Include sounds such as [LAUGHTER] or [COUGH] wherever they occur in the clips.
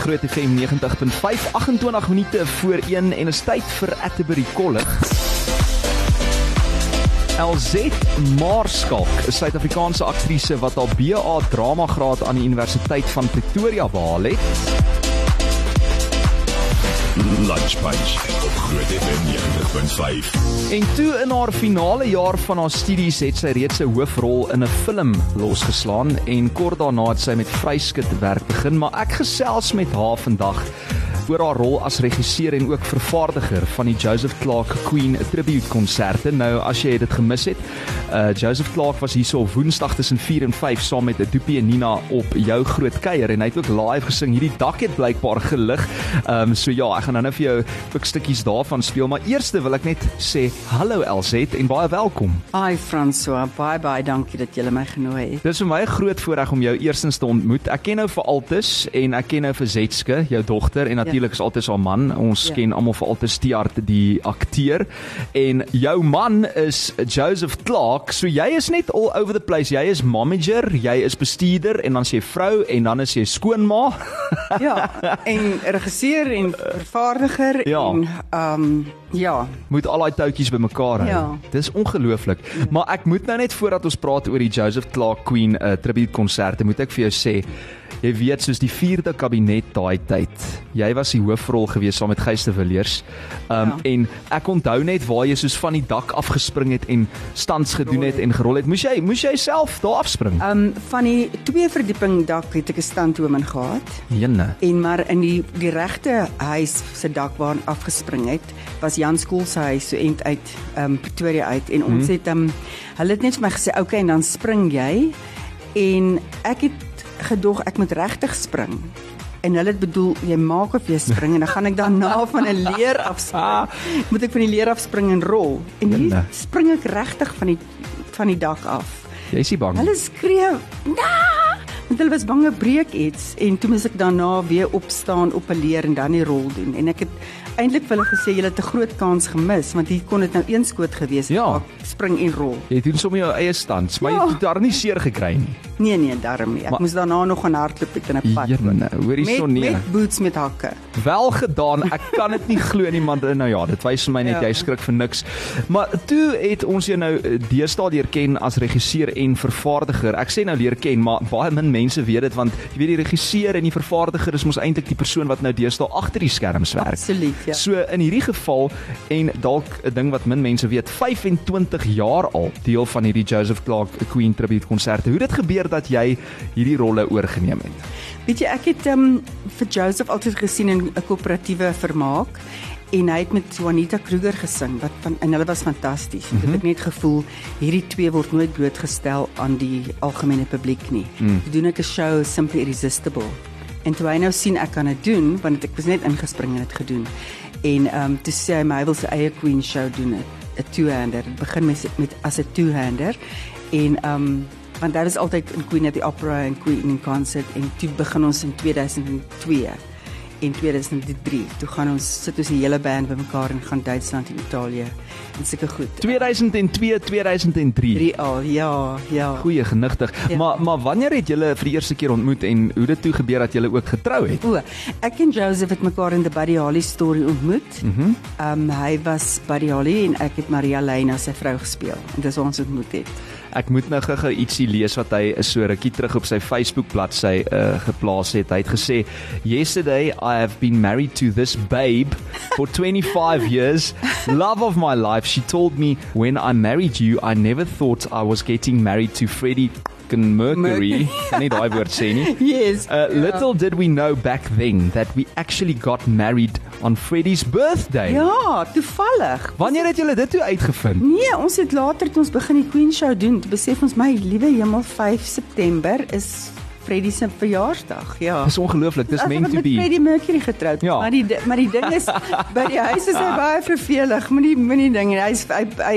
Groot FM 90.5 28 minute voor 1 en is tyd vir Atterbury College. LZ Marskalk, 'n Suid-Afrikaanse aktrise wat haar BA drama graad aan die Universiteit van Pretoria behaal het. Lunch Punch op Groot FM 90.5. En toe in haar finale jaar van haar studies het sy reeds 'n hoofrol in 'n film losgeslaan en kort daarna het sy met vryskut werk begin, maar ek gesels met haar vandag oor haar rol as regisseur en ook vervaardiger van die Joseph Clark Queen tribute konserte. Nou as jy dit gemis het, uh Joseph Clark was hierso Woensdag tussen 4 en 5 saam met Doopie en Nina op jou groot kuier en hy het ook live gesing. Hierdie dak het blykbaar gelig. Ehm um, so ja, ek gaan nou vir jou ook stukkies daarvan speel, maar eers wil ek net sê hallo Elset en baie welkom. Hi François, baie baie dankie dat jy my genooi het. Dis vir my 'n groot voorreg om jou eerstens te ontmoet. Ek ken nou vir Altus en ek ken nou vir Zetske, jou dogter en natuurlik natuurlik is altyd haar man. Ons ja. ken almal vir altyd Stiart die akteur en jou man is Joseph Clark. So jy is net all over the place. Jy is manager, jy is bestuurder en dan sê vrou en dan is jy skoonma. [LAUGHS] ja, en regisseur en vervaardiger ja. en ehm um, ja, moet al daai toutjies bymekaar hou. Ja. Dis ongelooflik. Ja. Maar ek moet nou net voordat ons praat oor die Joseph Clark Queen uh, tribute konserte, moet ek vir jou sê Jy weet soos die 4de kabinet daai tyd. Jy was die hoofrol gewees saam met Geyste Villiers. Um ja. en ek onthou net waar jy soos van die dak afgespring het en stands gedoen het en gerol het. Moes jy moes jy self daar afspring? Um van die twee verdieping dak het ek 'n standhoom in gehad. Jene. En maar in die die regte huis se dak waar ek afgespring het, was Jan Skool se huis so ent uit um Pretoria uit en ons hmm. het um hulle het net vir my gesê, "Oké, okay, en dan spring jy." En ek het gedog ek moet regtig spring. En hulle het bedoel jy maak of jy spring en dan gaan ek daarna [LAUGHS] van 'n leer af spring. Moet ek van die leer af spring en rol. En hier spring ek regtig van die van die dak af. Jy is bang. Hulle skree, "Nee!" Want hulle was bang ek breek iets en toe moet ek daarna weer opstaan op 'n leer en dan die rol doen. En ek het eintlik vir hulle gesê julle het 'n groot kans gemis want hier kon dit nou een skoot gewees het. Ja. Spring en rol. Jy doen sommer jou eie stand, maar ja. jy het daar nie seer gekry nie. Nee nee, daarom nie. Ek maar, moes daarna nog gaan hardloop in 'n pad. Jene, hoor hierso nee. Met boots met hakke. Wel gedaan. Ek kan dit nie glo nie man. Nou ja, dit wys vir my net ja. jy skrik vir niks. Maar toe het ons jou nou eh, deesdae leer ken as regisseur en vervaardiger. Ek sê nou leer ken, maar baie min mense weet dit want jy weet die regisseur en die vervaardiger is mos eintlik die persoon wat nou deesdae agter die skerms werk. Absoluut. Ja. So in hierdie geval en dalk 'n ding wat min mense weet, 25 jaar al deel van hierdie Joseph Clark Queen tribute konserte. Hoe dit gebeur dat jy hierdie rolle oorgeneem het? Weet jy, ek het um, vir Joseph altyd gesien in 'n koöperatiewe vermaak en hy het met Juanita Kruger gesing wat van en hulle was fantasties. Mm -hmm. Ek het net gevoel hierdie twee word nooit blootgestel aan die algemene publiek nie. Mm. Doen ek 'n show Simply Irresistible. En toe hy nou sien ek kan dit doen want ek was net ingespring en dit gedoen. En ehm um, toe sê hy my wil sy eie Queen show doen, 'n two-hander. Dit begin met met as 'n two-hander en ehm um, want daar is altyd 'n Queen at the Opera en Queen in concert en toe begin ons in 2002 in 2003. Toe gaan ons sit ons die hele band bymekaar en gaan Duitsland en Italië en sulke goed. 2002, 2003. 3 al, ja, ja. Goeie genigtig. Ja. Maar maar wanneer het julle vir die eerste keer ontmoet en hoe dit toe gebeur dat julle ook getrou het? O, ek en Joseph het mekaar in die Buddy Holly story ontmoet. Mhm. Mm um hy was Buddy Holly en ek het Maria Leyna sy vrou gespeel en dis ons ontmoet het. Ek moet nou gou-gou ietsie lees wat hy so rukkie terug op sy Facebook bladsy uh, geplaas het. Hy het gesê, "Yesterday I have been married to this babe for 25 years, love of my life. She told me when I married you, I never thought I was getting married to Freddie fucking Mercury. [LAUGHS] Kan nie daai woord sê nie. [LAUGHS] Yes. Uh, yeah. Little did we know back then that we actually got married on Freddie's birthday. Ja, toevallig. Wanneer het julle dit toe uitgevind? Nee, ons het later toe ons begin die Queen show doen, besef ons my liewe hemel 5 September is Freddie se verjaarsdag. Ja. Dis ongelooflik. Dis meant to be. Freddie Mercury getroud. Ja. Maar die maar die ding is [LAUGHS] by die huis is hy baie vervelig. Moenie moenie ding hy's hy, hy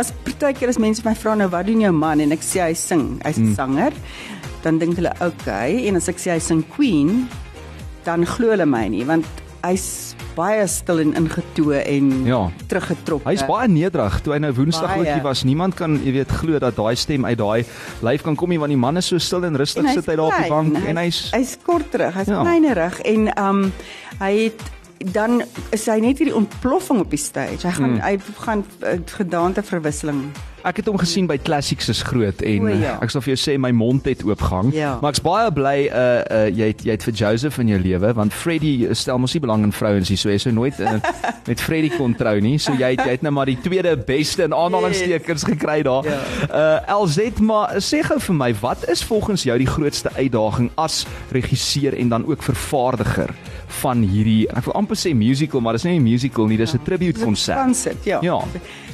as partykeer as mense my vra nou wat doen jou man en ek sê hy sing. Hy's 'n hmm. sanger. Dan dink hulle okay en as ek sê hy sing Queen dan glo hulle my nie want hy's baie stil en ingetoe en Ja. teruggetrok. Hy's baie nederig toe hy nou Woensdag ookie was. Niemand kan, jy weet, glo dat daai stem uit daai lyf kan kom nie want die man is so stil en rustig sit hy daar op die bank en hy's hy's kort terug, hy's Ja. kleinerig en um hy het dan is hy net hierdie ontploffing op die stage. Hy gaan mm. hy gaan uh, gedaante verwisseling. Ek het hom gesien by Classics is groot en O, ja. ek sal vir jou sê my mond het oopgehang. Ja. Maar ek's baie bly uh, uh jy het jy het vir Joseph in jou lewe want Freddie stel mos nie belang in vrouens nie, so jy sou nooit uh, [LAUGHS] met Freddie kon trou nie. So jy het, jy het nou maar die tweede beste in aanhalingstekens gekry daar. Ja. Uh LZ maar sê gou vir my, wat is volgens jou die grootste uitdaging as regisseur en dan ook vervaardiger van hierdie ek wil amper sê musical, maar dis nie 'n musical nie, dis 'n tribute konsert. Konsert, ja. Ja,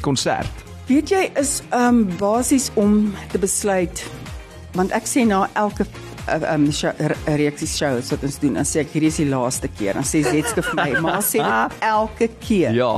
konsert. Weet jy is um basies om te besluit want ek sê na elke um show, reeksie shows wat ons doen, dan sê ek hierdie is die laaste keer. Dan sê Zetske vir my, maar sê dit [LAUGHS] elke keer. Ja.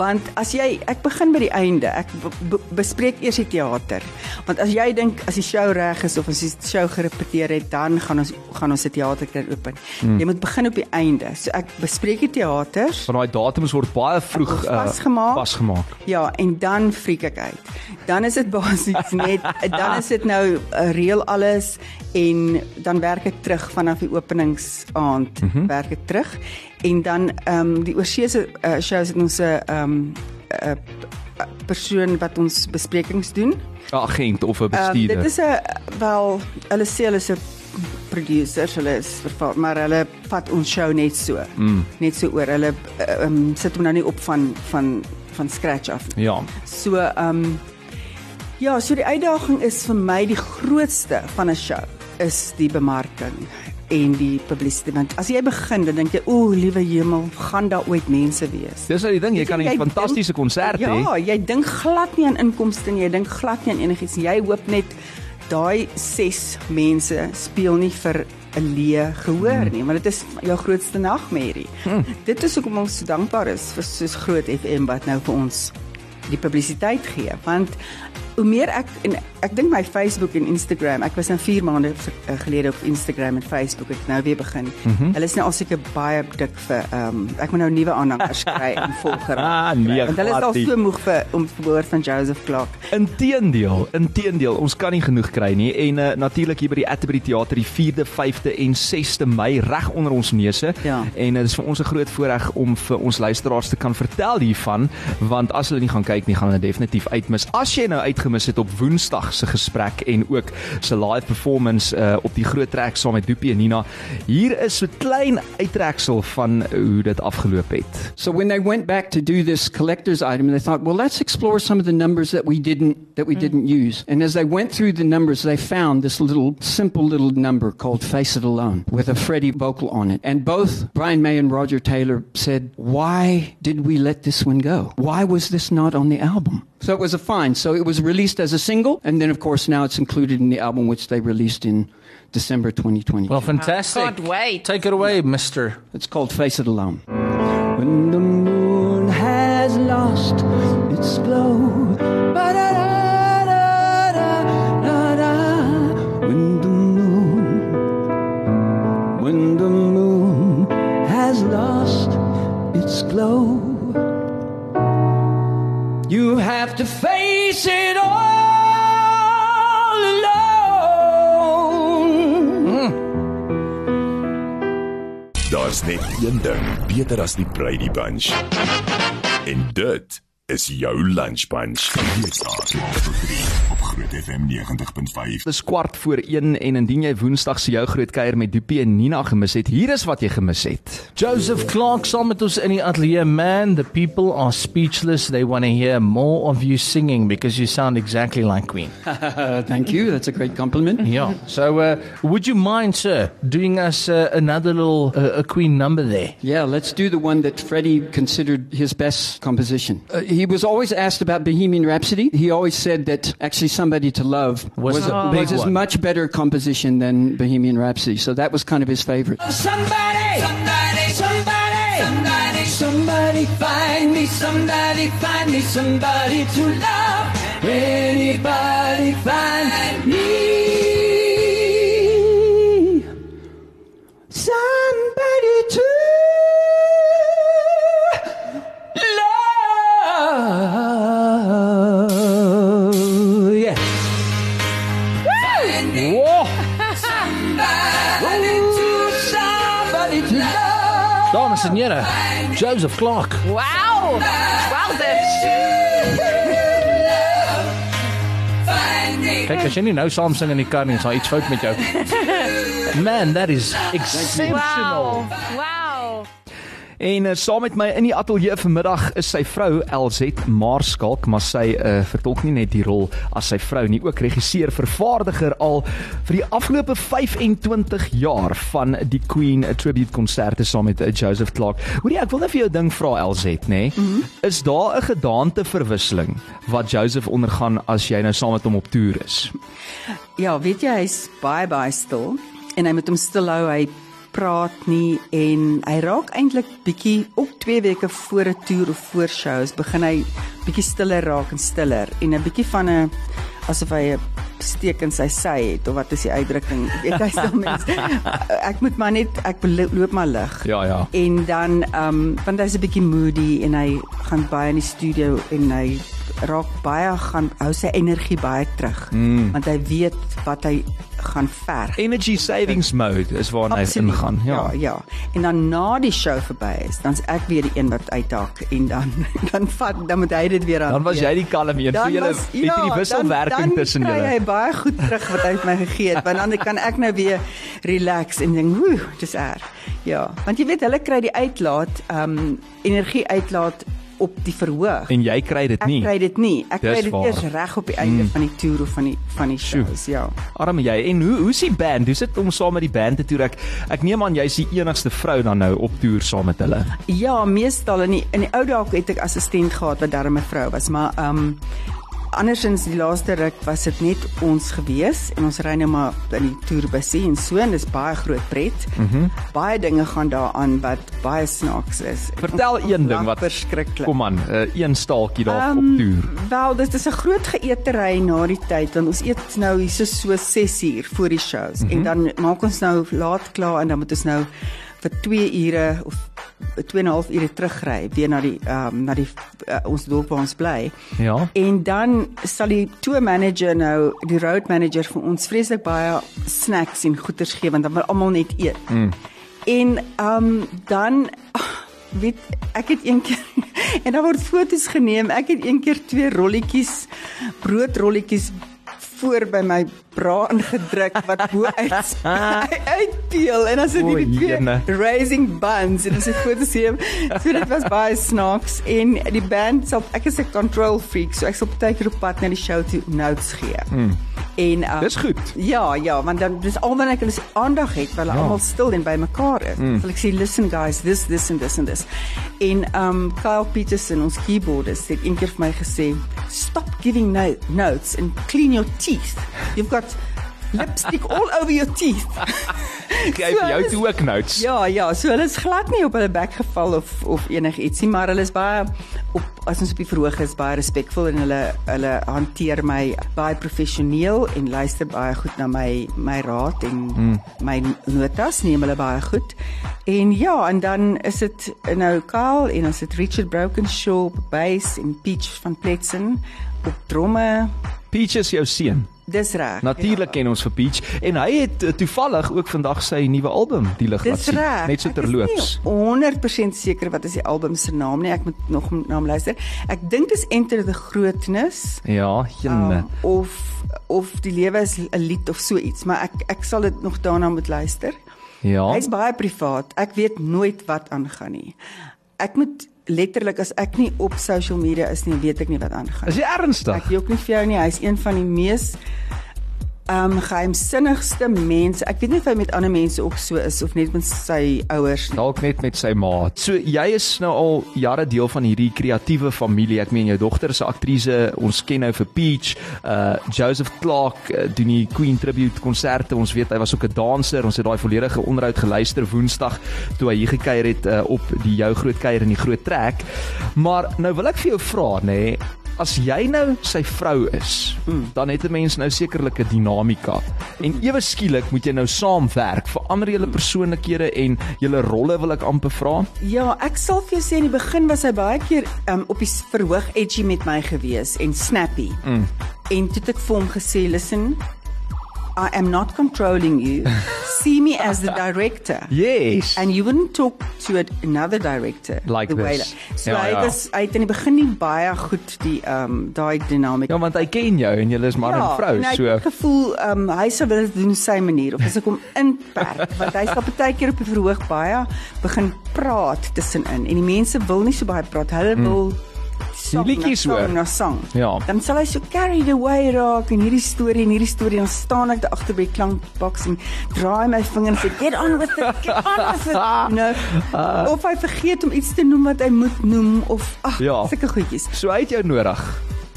Want as jy ek begin by die einde, ek be, be, bespreek eers die teater. Want as jy dink as die show reg is of as die show gerepeteer het, dan gaan ons gaan ons die teater kan open. Hmm. Jy moet begin op die einde. So ek bespreek die teaters. Van daai datums word baie vroeg uh, vasgemaak. vasgemaak. Ja, en dan freak ek uit. Dan is dit basies net [LAUGHS] dan is dit nou uh, reël alles en dan werk ek terug vanaf die openingsaand mm -hmm. werk ek terug en dan ehm um, die oorseese uh, shows het ons 'n ehm um, 'n persoon wat ons besprekings doen. 'n Agent of 'n Ehm bestuurder. dit is 'n wel hulle sê hulle is 'n producers, hulle is vervaar, maar hulle vat ons show net so. Mm. Net so oor. Hulle ehm um, sit hom nou nie op van van van scratch af nie. ja. So ehm um, ja, so die uitdaging is vir my die grootste van 'n show is die bemarking en die publicity want as jy begin dan dink jy o, liewe hemel, gaan daar ooit mense wees? Dis nou die ding, jy kan 'n Jy fantastiese konsert hê. Ja, jy dink glad nie aan inkomste nie, jy dink glad nie aan enigiets nie. Jy hoop net daai 6 mense speel nie vir 'n leë gehoor Hmm. nie, want dit is jou grootste nagmerrie. Hmm. Dit is hoekom ons so dankbaar is vir soos Groot FM wat nou vir ons die publisiteit gee, want hoe meer ek en ek dink my Facebook en Instagram, ek was nou 4 maande eh, gelede op Instagram en Facebook het nou weer begin. Mm -hmm. Hulle is nou al seker baie dik vir ehm um, ek moet nou nuwe aanhangers [LAUGHS] kry en volgers. Ah, nee, want hulle is al so moeg vir om te hoor van Joseph Clark. Inteendeel, inteendeel, ons kan nie genoeg kry nie en uh, natuurlik hier by die Atterbury Theater die 4de, 5de en 6de Mei reg onder ons neuse. Ja. En dit is vir ons 'n groot voorreg om vir ons luisteraars te kan vertel hiervan want as hulle nie gaan kyk nie, gaan hulle definitief uitmis. As jy nou uitgemis het op Woensdag se gesprek en ook se live performance uh, op die groot trek saam met Doopie en Nina, hier is so 'n klein uittreksel van hoe dit afgeloop het. So when they went back to do this collector's item, they thought, well, let's explore some of the numbers that we didn't that we didn't use. And as they went through the numbers, they found this little simple little number called "Face It Alone" with a Freddie vocal on it. And both Brian May and Roger Taylor said, "Why did we let this one go? Why was this not on the album?" So it was a find. So it was released as a single, and then of course now it's included in the album, which they released in December 2020. Well, fantastic. Can't wait. Take it away, Mister. It's called Face It Alone. When the moon has lost its glow. When the moon, when the moon has lost its glow. To face it all alone. Daar's net een ding beter as die Brady Bunch. En dit is jou lunch bunch. Tot 3 op Groot FM 90.5. Dis kwart voor 1 en indien jy Woensdag se jou groot kuier met Doopie en Nina gemis het, hier is wat jy gemis het. Joseph Clark saam met ons in die ateljee. Man, the people are speechless. They want to hear more of you singing because you sound exactly like Queen. [LAUGHS] Thank you. That's a great compliment. Yeah. So, uh, would you mind, sir, doing us uh, another little uh, a Queen number there? Yeah, let's do the one that Freddie considered his best composition. Uh, he was always asked about Bohemian Rhapsody. He always said that actually Somebody to Love Was was, a big was his one. much better composition than Bohemian Rhapsody. So that was kind of his favorite. Somebody, somebody, somebody, somebody, somebody find me, somebody find me, somebody to love. Anybody find me. Somebody to Dames en here, Joseph Clark. Wow! Wow, Kyk, as jy nie nou saam sing in die kar nie, is daar iets fout met jou. Man, that is exceptional. Wow! Wow! En uh, saam met my in die ateljee vanmiddag is sy vrou LZ Maarskalk, maar sy uh, vertolk nie net die rol as sy vrou nie, ook regisseur, vervaardiger al vir die afgelope 25 jaar van die Queen tribute konserte saam met uh, Joseph Clark. Hoorie, ek wil net vir jou ding vra LZ, nê? Nee? Mm -hmm. Is daar 'n gedaanteverwisseling wat Joseph ondergaan as jy nou saam met hom op toer is? Ja, weet jy hy's baie baie stil en hy moet hom stil hou. Hy praat nie en hy raak eintlik bietjie op 2 weke voor 'n toer of voor shows begin hy bietjie stiller raak en stiller en 'n bietjie van 'n asof hy 'n steek in sy sy het of wat is die uitdrukking? Weet hy stel mense ek moet maar net ek loop maar lig. Ja, ja. En dan ehm um, want hy's 'n bietjie moody en hy gaan baie in die studio en hy raak baie gaan hou sy energie baie terug mm. want hy weet wat hy gaan verg. Energy savings mode is waarna hy ingaan. Ja. ja, ja. En dan na die show verby is, dan's ek weer die een wat uithaak en dan [LAUGHS] dan vat dan moet hy dit weer aan. Dan was jy die kalm een. So julle het ja, die wisselwerking tussen julle. Dan kry hy baie goed terug wat hy my gegee het, want dan kan ek nou weer relax en dink, "Woe, dis erg." Ja, want jy weet hulle kry die uitlaat, ehm um, energie uitlaat op die verhoog. En jy kry dit nie. Ek kry dit nie. Ek kry dit eers reg op die einde mm. van die toer of van die van die shows, ja. Arme jy. En hoe hoe sien band? Hoe sit om saam met die band te toer? Ek ek neem aan jy's die enigste vrou dan nou op toer saam met hulle. Ja, meestal in die in die ou dae het ek assistent gehad wat darm 'n vrou was, maar ehm um, Andersins die laaste ruk was dit net ons gewees en ons ry nou maar in die toerbusie en so en dis baie groot pret. Mhm. Mm baie dinge gaan daaraan wat baie snaaks is. Vertel een ding wat verskriklik. Kom aan, uh, een staaltjie daar um, op toer. Wel, dis dis 'n groot geëetery na die tyd want ons eet nou hier so so 6 uur voor die shows mm -hmm. en dan maak ons nou laat klaar en dan moet ons nou vir 2 ure of 2 en 'n half ure terugry weer na die ehm um, na die uh, ons dorp waar ons bly. Ja. En dan sal die tour manager nou die road manager vir ons vreeslik baie snacks en goeders gee want dan wil almal net eet. Mm. En ehm um, dan weet ek het een keer [LAUGHS] en daar word foto's geneem. Ek het een keer twee rolletjies broodrolletjies voor by my bra ingedruk wat bo uit [LAUGHS] uitpeel en as dit die twee raising buns en as ek voor te sien so dit was baie snaaks en die band self ek is 'n control freak so ek sal baie keer op pad na die show toe notes gee. Mm. En um, Dis goed. Ja, ja, want dan dis al wanneer ek hulle aandag het, want hulle ja. almal stil en bymekaar is. Mm. Sal ek sê listen guys, this this and this and this. En um Kyle Peterson ons keyboardist het eendag vir my gesê, stop giving no notes and clean your teeth. You've got lipstick all over your teeth. [LAUGHS] Kyk so, jou toe ook notes. Ja, ja, so hulle is glad nie op hulle bek geval of of enigiets nie, maar hulle is baie op as ons op die verhoog is baie respekvol en hulle hulle hanteer my baie professioneel en luister baie goed na my my raad en hmm. my notas neem hulle baie goed. En ja, en dan is dit nou Karl en ons het Richard Brokenshaw op bass en Peach van Pletsen op tromme. Peach is jou seun. Dis reg. Natuurlik ja. ken ons vir Peach en hy het uh, toevallig ook vandag sy nuwe album die lig laat sien. Net so terloops. 100% seker wat is die album se naam nie. Ek moet nog na hom luister. Ek dink dis Enter the Grootness. Ja, jene. Um, of of die lewe is 'n lied of so iets, maar ek ek sal dit nog daarna moet luister. Ja. Hy's baie privaat. Ek weet nooit wat aangaan nie. Ek moet letterlik as ek nie op social media is nie, weet ek nie wat aangaan nie. Is jy ernstig? Ek jok nie vir jou nie. Hy's een van die mees um geheimsinnigste mense. Ek weet nie of hy met ander mense ook so is of net met sy ouers nie. Dalk net met sy ma. So jy is nou al jare deel van hierdie kreatiewe familie. Ek meen jou dogter is 'n aktrise. Ons ken nou vir Peach. Uh Joseph Clark uh, doen die Queen tribute konserte. Ons weet hy was ook 'n danser. Ons het daai volledige onderhoud geluister Woensdag toe hy hier gekuier het uh, op die jou groot kuier in die groot trek. Maar nou wil ek vir jou vra, nê, nee, as jy nou sy vrou is, mm. dan het 'n mens nou sekerlik 'n dinamika. En ewe skielik moet jy nou saamwerk. Verander julle persoonlikhede en julle rolle wil ek amper vra. Ja, ek sal vir jou sê in die begin was hy baie keer um, op die verhoog edgy met my gewees en snappy. Mm. En toe het ek vir hom gesê, "Listen, I am not controlling you. [LAUGHS] See me as the director. Yes. And you wouldn't talk to it, another director Like the way this. that- So Ja, hy ja. was hy het in die begin nie baie goed die ehm um, daai dinamika Ja, want hy ken jou en julle is man en vrou, en hy so het gevoel um, hy sou wil doen sy manier of as ek hom inperk [LAUGHS] want hy sal baie keer op die verhoog baie begin praat tussenin en die mense wil nie so baie praat hulle wil sang, Die liedjies hoor. na sang. Ja. Dan sal hy so carried away raak en hierdie storie en hierdie storie dan staan ek daar agter by die klankboks en draai my vinger en sê get on with it, get on with it. [LAUGHS] Nou, of hy vergeet om iets te noem wat hy moet noem of ag, Ja. sulke goedjies. so hy het jou nodig.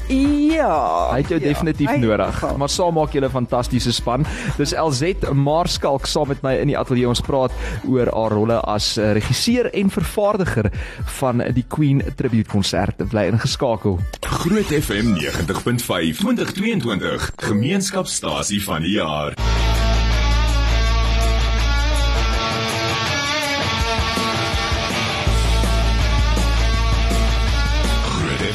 Ja. Hy het jou ja, definitief hy- nodig. Maar saam maak julle 'n fantastiese span. Dis LZ Maarskalk saam met my in die ateljee ons praat oor haar rolle as eh, regisseur en vervaardiger van die Queen tribute konsert. Bly ingeskakel. Groot FM 90.5 2022 Gemeenskapstasie van die jaar.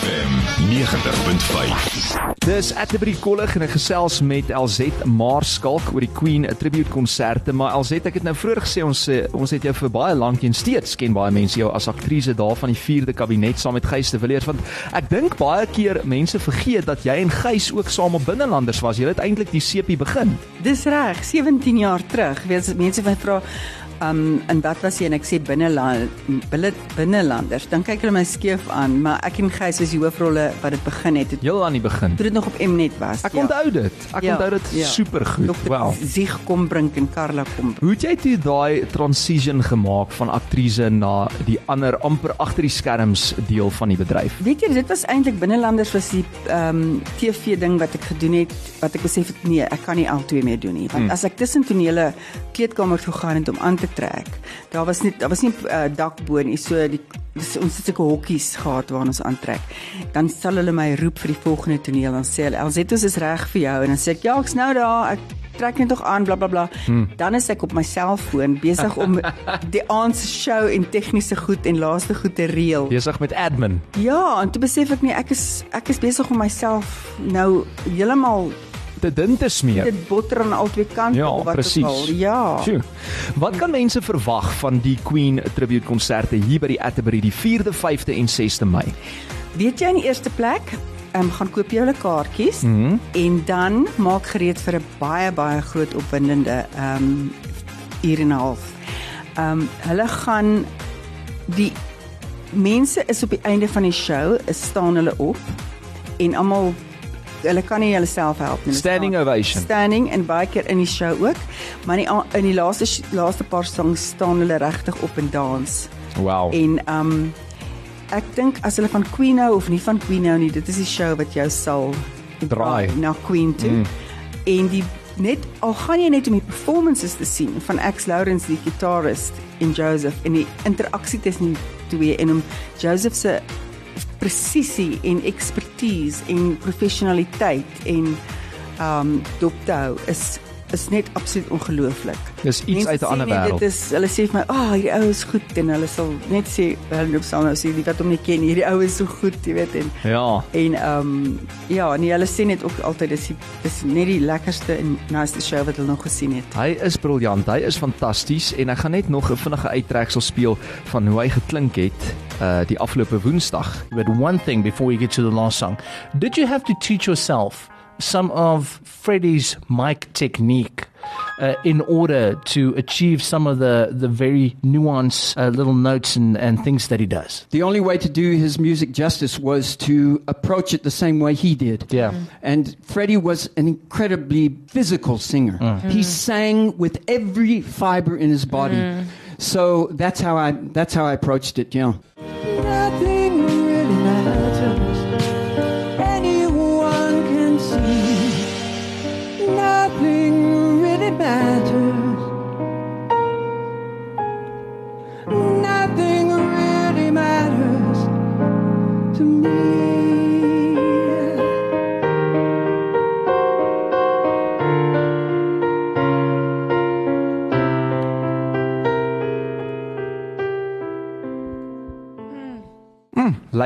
FM 90.5 Dis Atterbury College en ek gesels met LZ Maarskalk oor die Queen tribute konserte. Maar LZ, ek het nou vroeër gesê ons eh, ons het jou vir baie lank en steeds ken baie mense jou as aktrise daar van die 4de kabinet saam met Gys de Villiers want ek dink baie keer mense vergeet dat jy en Gys ook saam op binnelanders was. Jy het eintlik die sepie begin. Dis reg, 17 jaar terug. Weet mense van vra Um en wat was jy en ek sê binneland binne binnelanders. Dan kyk hulle my skeef aan, maar ek en Gys was die hoofrolle wat dit begin het. Toe Heel aan die begin. dit nog op Mnet was. Ek onthou dit. Ek Ja, onthou dit ja. super goed. Dr. Wow. Zieg kom brink en Karla kom. Hoe het jy toe daai transition gemaak van aktrise na die ander amper agter die skerms deel van die bedryf? Weet jy, dit was eintlik binnelanders was die ehm um, TV ding wat ek gedoen het wat ek besef het nee, ek kan nie al twee meer doen nie. Want mm. as ek tussen tonele kleedkamer toe gaan het om aan te trek, daar was net daar was nie 'n uh, dak bo nie, so die dis, ons het sulke hokkies gehad waar ons aantrek. Dan sal hulle my roep vir die volgende toneel dan sê hulle Elzetos is reg vir jou en dan sê ek ja, ek's nou daar. Ek trek net tog aan bla bla bla. Hmm. Dan is ek op my selfoon besig om [LAUGHS] die aand se show en tegniese goed en laaste goed te reël. Besig met admin. Ja, en toe besef ek nie ek is ek is besig om myself nou heeltemal Te dun te smeer. dit botter aan al twee kante Ja, wat presies. ook al. Ja. Sjoe. Wat kan mense verwag van die Queen tribute konserte hier by die Atterbury die 4de, 5de en 6de Mei? Weet jy in die eerste plek, ehm um, gaan koop jy hulle kaartjies mm -hmm. en dan maak gereed vir 'n baie baie groot opwindende ehm um, uur en 'n half. Ehm um, hulle gaan die mense is op die einde van die show, is staan hulle op en almal hulle kan nie hulle self help nie. Standing staan- ovation. Standing en baie keer in die show ook, maar in die, in die laaste laaste paar songs staan hulle regtig op en dans. Wow. En um, ek dink as hulle van Queen hou of nie van Queen hou nie, dit is die show wat jou sal Draai. na Queen toe. Mm. En die net al gaan jy net om die performances te sien van X Lawrence die gitarist en Joseph en die interaksie tussen die twee en om Joseph se presisie en ekspertise en professionaliteit en um, dop te hou is is net absoluut ongelooflik. Dis iets uit 'n ander wêreld. Dit is hulle sê vir my, "Ag, oh, hierdie ou is goed" en hulle sal net sê, hulle loop sal nou sê die wat hom nie ken, hierdie ou is so goed, jy weet en Ja. en ehm um, ja, nee, hulle sê net ook altyd dis dis net die lekkerste en nice show wat hulle nog gesien het. Hy is briljant. Hy is fantasties en ek gaan net nog 'n vinnige uittreksel speel van hoe hy geklink het uh die afgelope Woensdag. But one thing before we get to the last song, did you have to teach yourself some of Freddie's mic technique uh, in order to achieve some of the the very nuanced uh, little notes and and things that he does? The only way to do his music justice was to approach it the same way he did. Yeah. And Freddie was an incredibly physical singer. He sang with every fiber in his body. So that's how I that's how I approached it, yeah. Nothing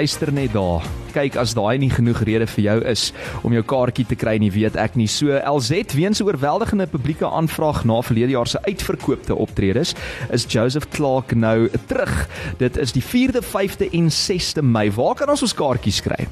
Luister net daar. Kyk as daai nie genoeg rede vir jou is om jou kaartjie te kry nie, weet ek nie. So LZ weens 'n oorweldigende publieke aanvraag na verlede jaar se uitverkoopte optredes, is Joseph Clark nou terug. Dit is die 4de, 5de en 6de Mei. Waar kan ons ons kaartjies kry?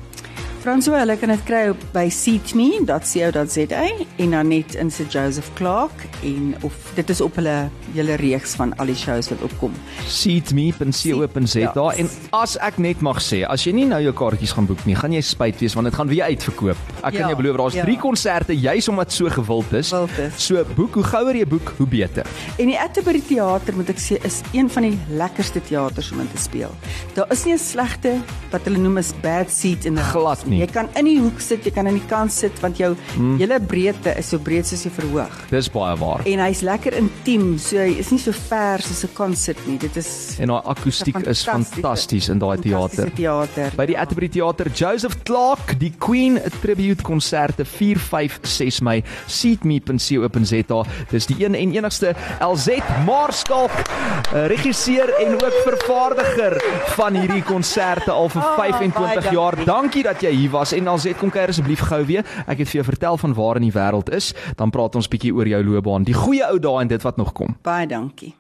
François, hulle kan dit kry op by seatme.co.za en dan net in se Joseph Clark en of dit is op hulle hele reeks van al die shows wat opkom. seatme.co.za Ja. en as ek net mag sê, as jy nie nou jou kaartjies gaan boek nie, gaan jy spyt wees want dit gaan weer uitverkoop. Ek kan Ja, jou beloof daar's ja. 3 konserte juis omdat so gewild is. Gewild is. So boek, hoe gouer jy boek, hoe beter. En die Atterbury Theater moet ek sê is een van die lekkerste teaters om in te speel. Daar is nie 'n slegte wat hulle noem is bad seat in the house Glad nie. Jy kan in die hoek sit, jy kan aan die kant sit want jou Hmm. hele breedte is so breed soos jy verhoog. Dis baie waar. En hy's lekker intiem, so hy is nie so ver soos 'n konsert nie. Dit is En daai akoestiek is fantasties in daai teater. Teater. By die Atterbury Theater Joseph Clark, die Queen Tribute konserte 4, 5, 6 Mei, seatme.co.za. Dis die een en enigste LZ Marskalk, eh, regisseur en ook vervaardiger van hierdie konserte al vir Oh, 25 baie jaar. Dankie dat jy hier was en LZ kom kuier asseblief gou weer. Ek het vir jou vertel van waar in die wêreld is, dan praat ons bietjie oor jou loopbaan, die goeie ou dae en dit wat nog kom. Baie dankie.